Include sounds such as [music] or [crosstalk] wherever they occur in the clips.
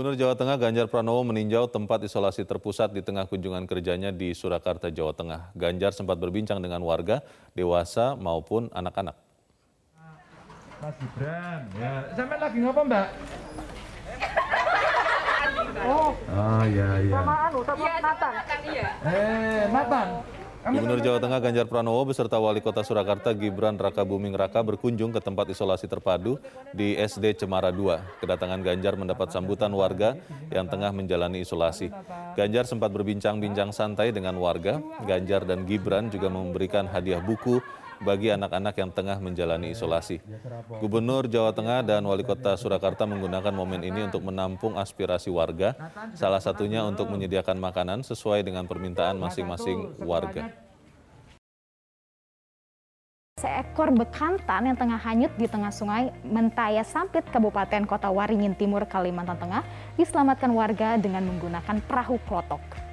Gubernur Jawa Tengah Ganjar Pranowo meninjau tempat isolasi terpusat di tengah kunjungan kerjanya di Surakarta, Jawa Tengah. Ganjar sempat berbincang dengan warga, dewasa maupun anak-anak. Mas Gibran, ya. Sampai lagi ngapa mbak? Oh, Oh iya iya. sama anu, sama Nathan. Eh, Nathan. Gubernur Jawa Tengah Ganjar Pranowo beserta Wali Kota Surakarta Gibran Raka Buming Raka berkunjung ke tempat isolasi terpadu di SD Cemara 2. Kedatangan Ganjar mendapat sambutan warga yang tengah menjalani isolasi. Ganjar sempat berbincang-bincang santai dengan warga. Ganjar dan Gibran juga memberikan hadiah buku bagi anak-anak yang tengah menjalani isolasi. Gubernur Jawa Tengah dan Wali Kota Surakarta menggunakan momen ini untuk menampung aspirasi warga, salah satunya untuk menyediakan makanan sesuai dengan permintaan masing-masing warga. Seekor bekantan yang tengah hanyut di tengah sungai Mentaya Sampit, Kabupaten Kota Waringin Timur, Kalimantan Tengah, diselamatkan warga dengan menggunakan perahu klotok.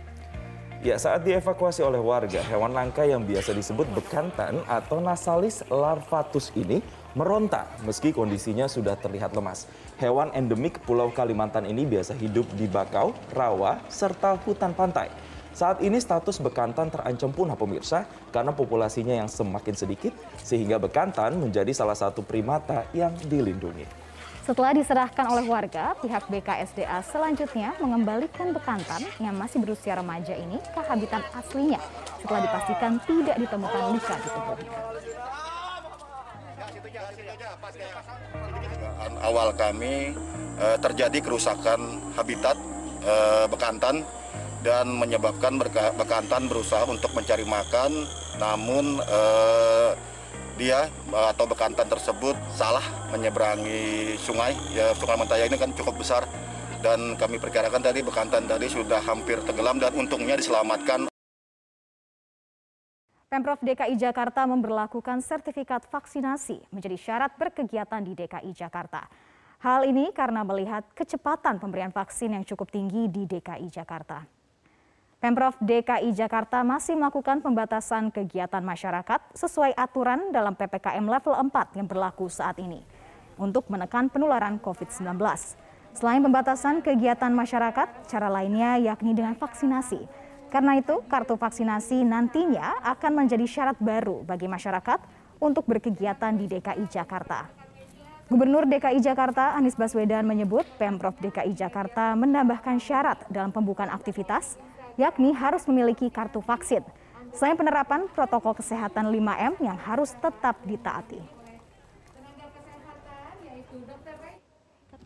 Ya, saat dievakuasi oleh warga, hewan langka yang biasa disebut bekantan atau nasalis larvatus ini meronta meski kondisinya sudah terlihat lemas. Hewan endemik Pulau Kalimantan ini biasa hidup di bakau, rawa, serta hutan pantai. Saat ini status bekantan terancam punah pemirsa karena populasinya yang semakin sedikit sehingga bekantan menjadi salah satu primata yang dilindungi. Setelah diserahkan oleh warga, pihak BKSDA selanjutnya mengembalikan bekantan yang masih berusia remaja ini ke habitat aslinya setelah dipastikan tidak ditemukan luka di tubuhnya. awal kami eh, terjadi kerusakan habitat eh, bekantan dan menyebabkan bekantan berusaha untuk mencari makan, namun eh, dia eh, atau bekantan tersebut salah menyeberangi sungai. Ya, Sungai Mentaya ini kan cukup besar dan kami perkirakan tadi bekantan tadi sudah hampir tenggelam dan untungnya diselamatkan Pemprov DKI Jakarta memberlakukan sertifikat vaksinasi menjadi syarat berkegiatan di DKI Jakarta. Hal ini karena melihat kecepatan pemberian vaksin yang cukup tinggi di DKI Jakarta. Pemprov DKI Jakarta masih melakukan pembatasan kegiatan masyarakat sesuai aturan dalam PPKM level 4 yang berlaku saat ini untuk menekan penularan COVID-19. Selain pembatasan kegiatan masyarakat, cara lainnya yakni dengan vaksinasi. Karena itu, kartu vaksinasi nantinya akan menjadi syarat baru bagi masyarakat untuk berkegiatan di DKI Jakarta. Gubernur DKI Jakarta Anies Baswedan menyebut Pemprov DKI Jakarta menambahkan syarat dalam pembukaan aktivitas, yakni harus memiliki kartu vaksin. Selain penerapan protokol kesehatan 5M yang harus tetap ditaati.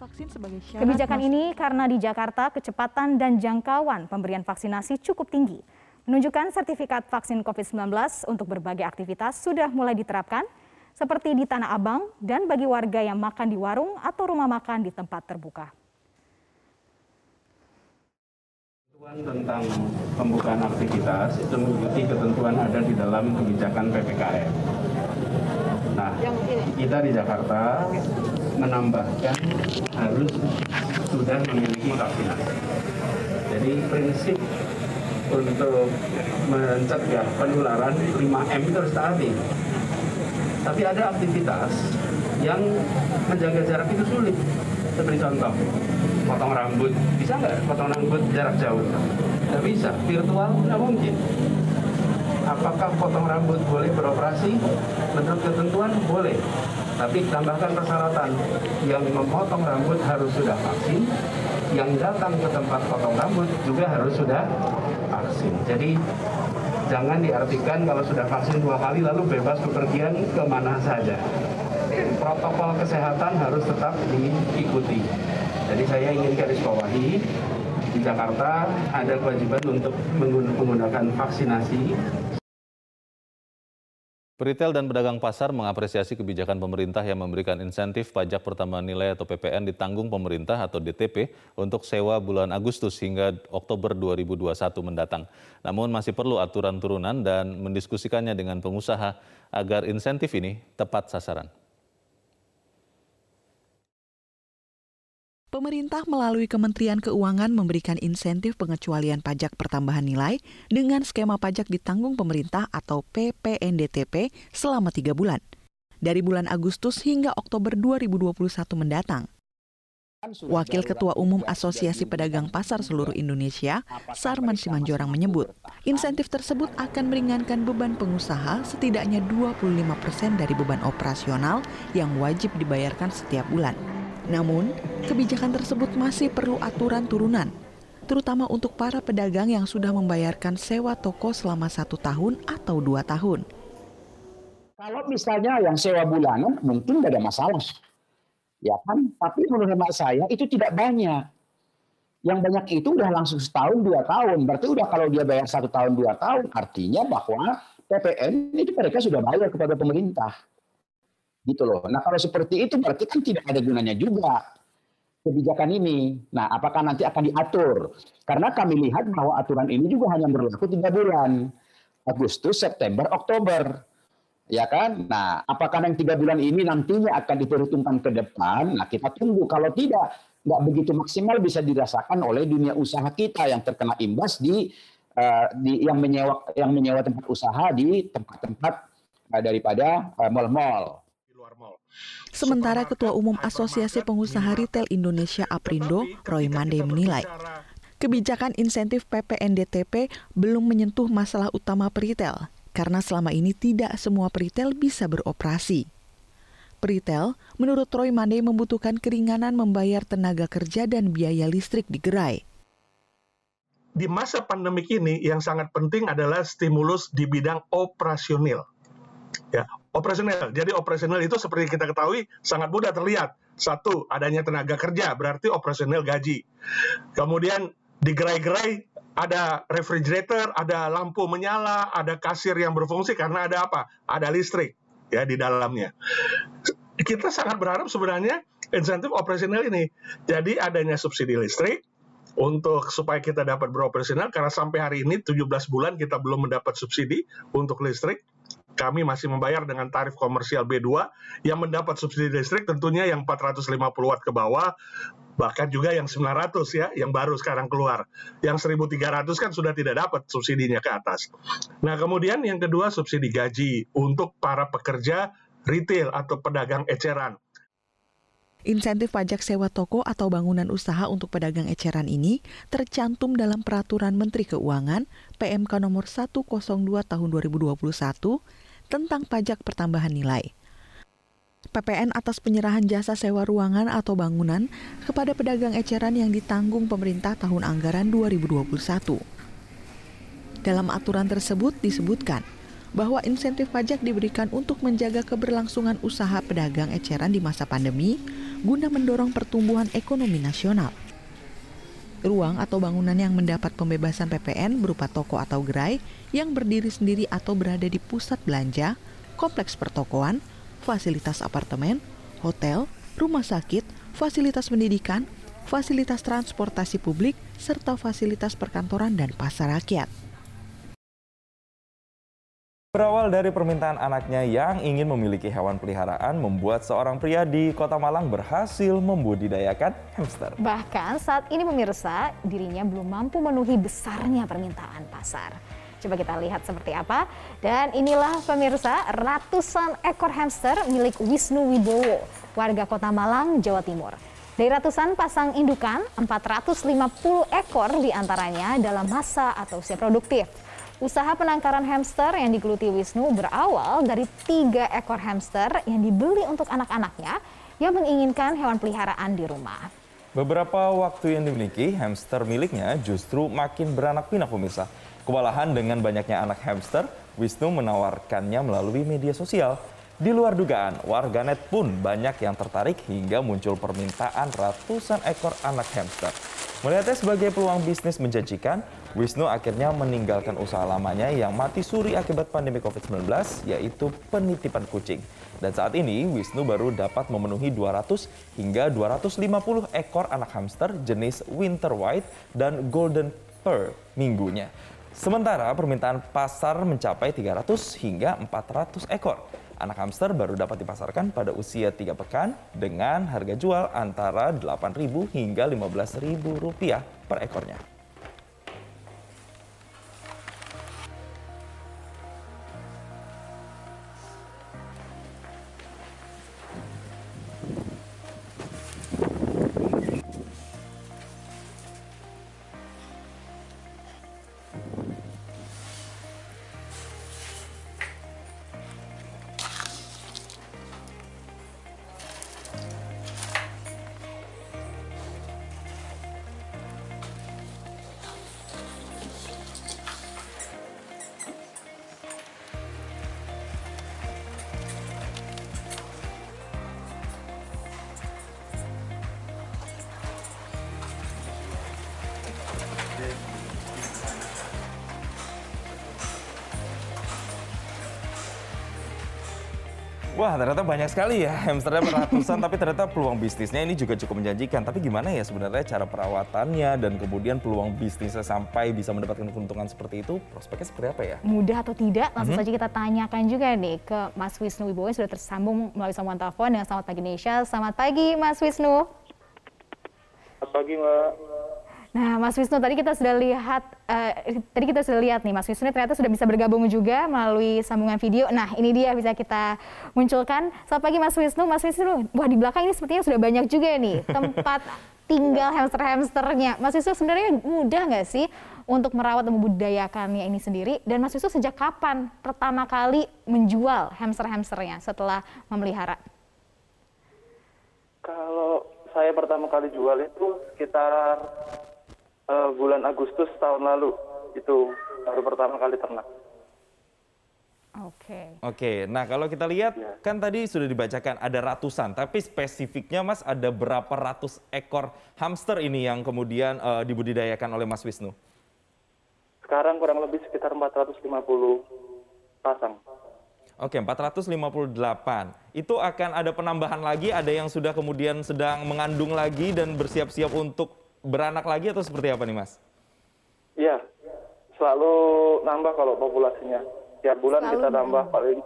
Vaksin sebagai syarat Kebijakan ini karena di Jakarta kecepatan dan jangkauan pemberian vaksinasi cukup tinggi. Menunjukkan sertifikat vaksin COVID-19 untuk berbagai aktivitas sudah mulai diterapkan, seperti di Tanah Abang dan bagi warga yang makan di warung atau rumah makan di tempat terbuka. Ketentuan tentang pembukaan aktivitas itu mengikuti ketentuan ada di dalam kebijakan PPKM. Nah, kita di Jakarta menambahkan harus sudah memiliki vaksinasi. Jadi prinsip untuk mencegah penularan 5M itu harus taati. Tapi ada aktivitas yang menjaga jarak itu sulit. Seperti contoh, potong rambut. Bisa nggak potong rambut jarak jauh? Nggak bisa. Virtual nggak mungkin. Apakah potong rambut boleh beroperasi? Menurut ketentuan boleh. Tapi tambahkan persyaratan. Yang memotong rambut harus sudah vaksin. Yang datang ke tempat potong rambut juga harus sudah vaksin. Jadi jangan diartikan kalau sudah vaksin dua kali lalu bebas bepergian ke mana saja. Protokol kesehatan harus tetap diikuti. Jadi saya ingin garis bawahi di Jakarta ada kewajiban untuk menggun- menggunakan vaksinasi Peritel dan pedagang pasar mengapresiasi kebijakan pemerintah yang memberikan insentif pajak pertambahan nilai atau PPN ditanggung pemerintah atau DTP untuk sewa bulan Agustus hingga Oktober 2021 mendatang. Namun masih perlu aturan turunan dan mendiskusikannya dengan pengusaha agar insentif ini tepat sasaran. Pemerintah melalui Kementerian Keuangan memberikan insentif pengecualian pajak pertambahan nilai dengan skema pajak ditanggung pemerintah atau PPNDTP selama tiga bulan, dari bulan Agustus hingga Oktober 2021 mendatang. Wakil Ketua Umum Asosiasi Pedagang Pasar Seluruh Indonesia, Sarman Simanjorang menyebut, insentif tersebut akan meringankan beban pengusaha setidaknya 25 persen dari beban operasional yang wajib dibayarkan setiap bulan. Namun, kebijakan tersebut masih perlu aturan turunan, terutama untuk para pedagang yang sudah membayarkan sewa toko selama satu tahun atau dua tahun. Kalau misalnya yang sewa bulanan mungkin tidak ada masalah. Ya kan? Tapi menurut hemat saya itu tidak banyak. Yang banyak itu udah langsung setahun dua tahun. Berarti udah kalau dia bayar satu tahun dua tahun, artinya bahwa PPN itu mereka sudah bayar kepada pemerintah. Gitu loh. Nah kalau seperti itu berarti kan tidak ada gunanya juga kebijakan ini. Nah apakah nanti akan diatur? Karena kami lihat bahwa aturan ini juga hanya berlaku tiga bulan. Agustus, September, Oktober ya kan? Nah, apakah yang tiga bulan ini nantinya akan diperhitungkan ke depan? Nah, kita tunggu. Kalau tidak, nggak begitu maksimal bisa dirasakan oleh dunia usaha kita yang terkena imbas di, uh, di yang menyewa yang menyewa tempat usaha di tempat-tempat uh, daripada uh, mal-mal. Sementara Ketua Umum Asosiasi Pengusaha Retail Indonesia Aprindo, Roy Mande menilai, kebijakan insentif PPNDTP belum menyentuh masalah utama peritel, karena selama ini tidak semua peritel bisa beroperasi. Peritel, menurut Troy Mande membutuhkan keringanan membayar tenaga kerja dan biaya listrik di gerai. Di masa pandemik ini yang sangat penting adalah stimulus di bidang operasional. Ya, operasional. Jadi operasional itu seperti kita ketahui sangat mudah terlihat. Satu, adanya tenaga kerja, berarti operasional gaji. Kemudian di gerai-gerai ada refrigerator, ada lampu menyala, ada kasir yang berfungsi karena ada apa? Ada listrik ya di dalamnya. Kita sangat berharap sebenarnya insentif operasional ini. Jadi adanya subsidi listrik untuk supaya kita dapat beroperasional karena sampai hari ini 17 bulan kita belum mendapat subsidi untuk listrik. Kami masih membayar dengan tarif komersial B2 yang mendapat subsidi listrik tentunya yang 450 watt ke bawah bahkan juga yang 900 ya, yang baru sekarang keluar. Yang 1300 kan sudah tidak dapat subsidinya ke atas. Nah, kemudian yang kedua subsidi gaji untuk para pekerja retail atau pedagang eceran. Insentif pajak sewa toko atau bangunan usaha untuk pedagang eceran ini tercantum dalam Peraturan Menteri Keuangan PMK nomor 102 tahun 2021 tentang pajak pertambahan nilai. PPN atas penyerahan jasa sewa ruangan atau bangunan kepada pedagang eceran yang ditanggung pemerintah tahun anggaran 2021. Dalam aturan tersebut disebutkan bahwa insentif pajak diberikan untuk menjaga keberlangsungan usaha pedagang eceran di masa pandemi guna mendorong pertumbuhan ekonomi nasional. Ruang atau bangunan yang mendapat pembebasan PPN berupa toko atau gerai yang berdiri sendiri atau berada di pusat belanja, kompleks pertokoan, fasilitas apartemen, hotel, rumah sakit, fasilitas pendidikan, fasilitas transportasi publik, serta fasilitas perkantoran dan pasar rakyat. Berawal dari permintaan anaknya yang ingin memiliki hewan peliharaan, membuat seorang pria di Kota Malang berhasil membudidayakan hamster. Bahkan saat ini pemirsa, dirinya belum mampu memenuhi besarnya permintaan pasar. Coba kita lihat seperti apa. Dan inilah pemirsa ratusan ekor hamster milik Wisnu Wibowo, warga kota Malang, Jawa Timur. Dari ratusan pasang indukan, 450 ekor di antaranya dalam masa atau usia produktif. Usaha penangkaran hamster yang digeluti Wisnu berawal dari tiga ekor hamster yang dibeli untuk anak-anaknya yang menginginkan hewan peliharaan di rumah. Beberapa waktu yang dimiliki, hamster miliknya justru makin beranak pinak pemirsa. Kewalahan dengan banyaknya anak hamster, Wisnu menawarkannya melalui media sosial. Di luar dugaan, warganet pun banyak yang tertarik hingga muncul permintaan ratusan ekor anak hamster. Melihatnya sebagai peluang bisnis menjanjikan, Wisnu akhirnya meninggalkan usaha lamanya yang mati suri akibat pandemi COVID-19, yaitu penitipan kucing. Dan saat ini, Wisnu baru dapat memenuhi 200 hingga 250 ekor anak hamster jenis Winter White dan Golden Per minggunya. Sementara permintaan pasar mencapai 300 hingga 400 ekor. Anak hamster baru dapat dipasarkan pada usia 3 pekan dengan harga jual antara Rp8.000 hingga Rp15.000 per ekornya. Wah, ternyata banyak sekali ya hamsternya ratusan, tapi ternyata peluang bisnisnya ini juga cukup menjanjikan. Tapi gimana ya sebenarnya cara perawatannya dan kemudian peluang bisnisnya sampai bisa mendapatkan keuntungan seperti itu, prospeknya seperti apa ya? Mudah atau tidak? Langsung Mhm. saja kita tanyakan juga nih ke Mas Wisnu Wibowo yang sudah tersambung melalui sambungan telepon dengan Selamat Pagi Indonesia. Selamat pagi Mas Wisnu. Selamat pagi Mbak. Nah, Mas Wisnu tadi kita sudah lihat, eh, tadi kita sudah lihat nih, Mas Wisnu ini ternyata sudah bisa bergabung juga melalui sambungan video. Nah, ini dia bisa kita munculkan. Selamat pagi Mas Wisnu. Mas Wisnu, wah di belakang ini sepertinya sudah banyak juga nih tempat [laughs] tinggal hamster-hamsternya. Mas Wisnu sebenarnya mudah nggak sih untuk merawat dan membudayakannya ini sendiri? Dan Mas Wisnu sejak kapan pertama kali menjual hamster-hamsternya setelah memelihara? Kalau saya pertama kali jual itu sekitar eh, bulan Agustus tahun lalu. Itu baru pertama kali ternak. Oke. Oke, nah kalau kita lihat kan tadi sudah dibacakan ada ratusan, tapi spesifiknya Mas ada berapa ratus ekor hamster ini yang kemudian eh, dibudidayakan oleh Mas Wisnu? Sekarang kurang lebih sekitar 450 pasang. Oke, 458. Itu akan ada penambahan lagi, ada yang sudah kemudian sedang mengandung lagi dan bersiap-siap untuk beranak lagi atau seperti apa nih Mas? Iya, selalu nambah kalau populasinya. Tiap bulan Selalu kita nambah paling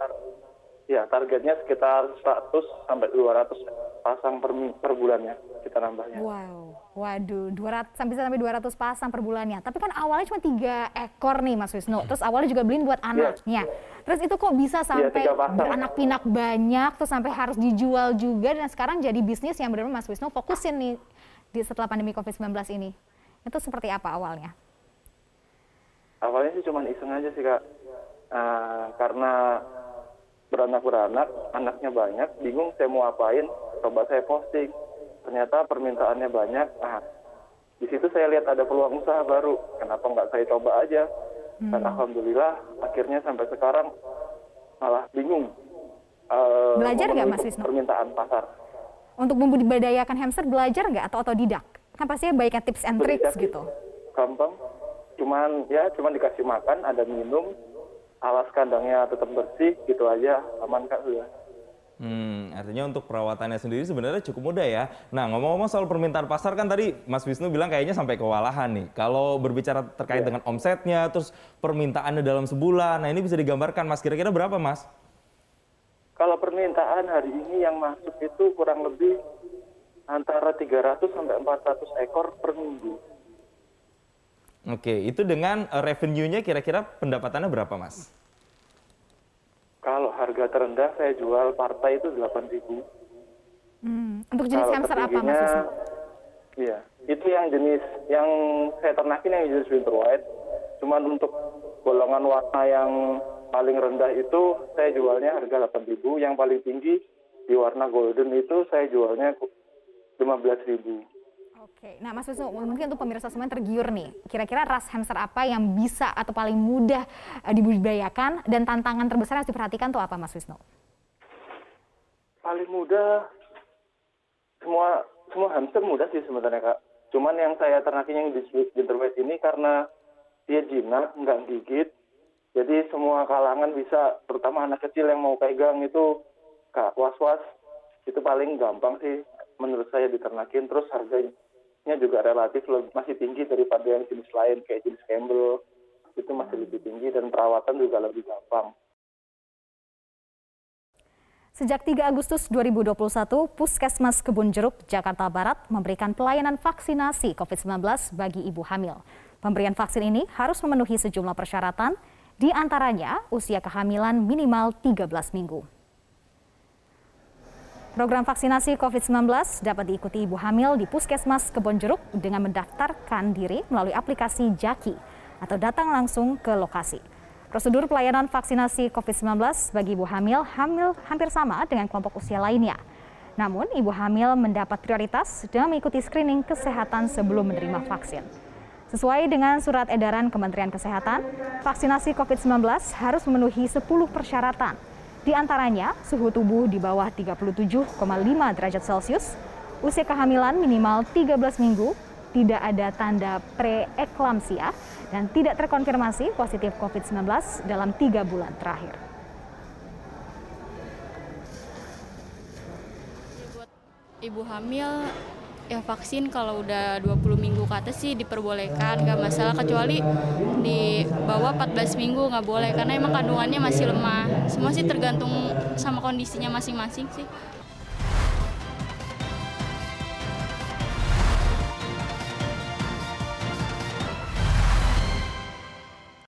ya targetnya sekitar 100 sampai 200 pasang per, per bulannya kita nambahnya. Wow, waduh, 200 sampai sampai 200 pasang per bulannya. Tapi kan awalnya cuma tiga ekor nih Mas Wisnu. Terus awalnya juga beliin buat anaknya. Terus itu kok bisa sampai tiga pasang. beranak pinak banyak, terus sampai harus dijual juga dan sekarang jadi bisnis yang benar-benar Mas Wisnu fokusin nih di setelah pandemi COVID-19 ini. Itu seperti apa awalnya? Awalnya sih cuma iseng aja sih kak, Ah, karena beranak-beranak, anaknya banyak, bingung saya mau apain, coba saya posting. Ternyata permintaannya banyak, ah, di situ saya lihat ada peluang usaha baru, kenapa nggak saya coba aja? Dan alhamdulillah akhirnya sampai sekarang malah bingung. eh, Belajar nggak, Mas Wisnu? Permintaan pasar. Untuk membudidayakan hamster belajar nggak atau otodidak? Kan pastinya baiknya tips and tricks gitu. gampang cuman ya cuman dikasih makan ada minum alas kandangnya tetap bersih gitu aja aman kak sudah Hmm, artinya untuk perawatannya sendiri sebenarnya cukup mudah ya. Nah, ngomong-ngomong soal permintaan pasar kan tadi Mas Wisnu bilang kayaknya sampai kewalahan nih. Kalau berbicara terkait dengan omsetnya, terus permintaannya dalam sebulan, nah ini bisa digambarkan Mas kira-kira berapa Mas? Kalau permintaan hari ini yang masuk itu kurang lebih antara 300 sampai 400 ekor per minggu Oke, itu dengan eh, revenue-nya kira-kira pendapatannya berapa Mas? kalau harga terendah saya jual partai itu 8000 Hmm, Untuk jenis Kalau hamster apa Mas? Iya, itu yang jenis yang saya ternakin yang jenis winter white. Cuman untuk golongan warna yang paling rendah itu saya jualnya harga 8.000, yang paling tinggi di warna golden itu saya jualnya 15.000. Oke, nah Mas Wisnu, mungkin untuk pemirsa semua yang tergiur nih, kira-kira ras hamster apa yang bisa atau paling mudah eh, dibudidayakan dan tantangan terbesar yang harus diperhatikan tuh apa Mas Wisnu? Paling mudah semua semua hamster mudah sih sebenarnya kak. Cuman yang saya ternakin yang di white ini karena dia jinak, nggak gigit, jadi semua kalangan bisa, terutama anak kecil yang mau pegang itu was-was itu paling gampang sih menurut saya diternakin. Terus harganya juga relatif masih tinggi daripada yang jenis lain kayak jenis Campbell itu masih lebih tinggi dan perawatan juga lebih gampang. Sejak 3 Agustus 2021, Puskesmas Kebun Jeruk, Jakarta Barat memberikan pelayanan vaksinasi COVID-19 bagi ibu hamil. Pemberian vaksin ini harus memenuhi sejumlah persyaratan, di antaranya usia kehamilan minimal 13 minggu. Program vaksinasi COVID-19 dapat diikuti ibu hamil di Puskesmas Kebon Jeruk dengan mendaftarkan diri melalui aplikasi Jaki atau datang langsung ke lokasi. Prosedur pelayanan vaksinasi COVID-19 bagi ibu hamil hamil hampir sama dengan kelompok usia lainnya. Namun, ibu hamil mendapat prioritas dengan mengikuti screening kesehatan sebelum menerima vaksin. Sesuai dengan surat edaran Kementerian Kesehatan, vaksinasi COVID-19 harus memenuhi 10 persyaratan. Di antaranya, suhu tubuh di bawah 37,5 derajat Celcius, usia kehamilan minimal 13 minggu, tidak ada tanda preeklamsia, dan tidak terkonfirmasi positif COVID-19 dalam tiga bulan terakhir. Ibu hamil ya vaksin kalau udah 20 minggu ke atas sih diperbolehkan nggak masalah kecuali di bawah 14 minggu nggak boleh karena emang kandungannya masih lemah. Semua sih tergantung sama kondisinya masing-masing sih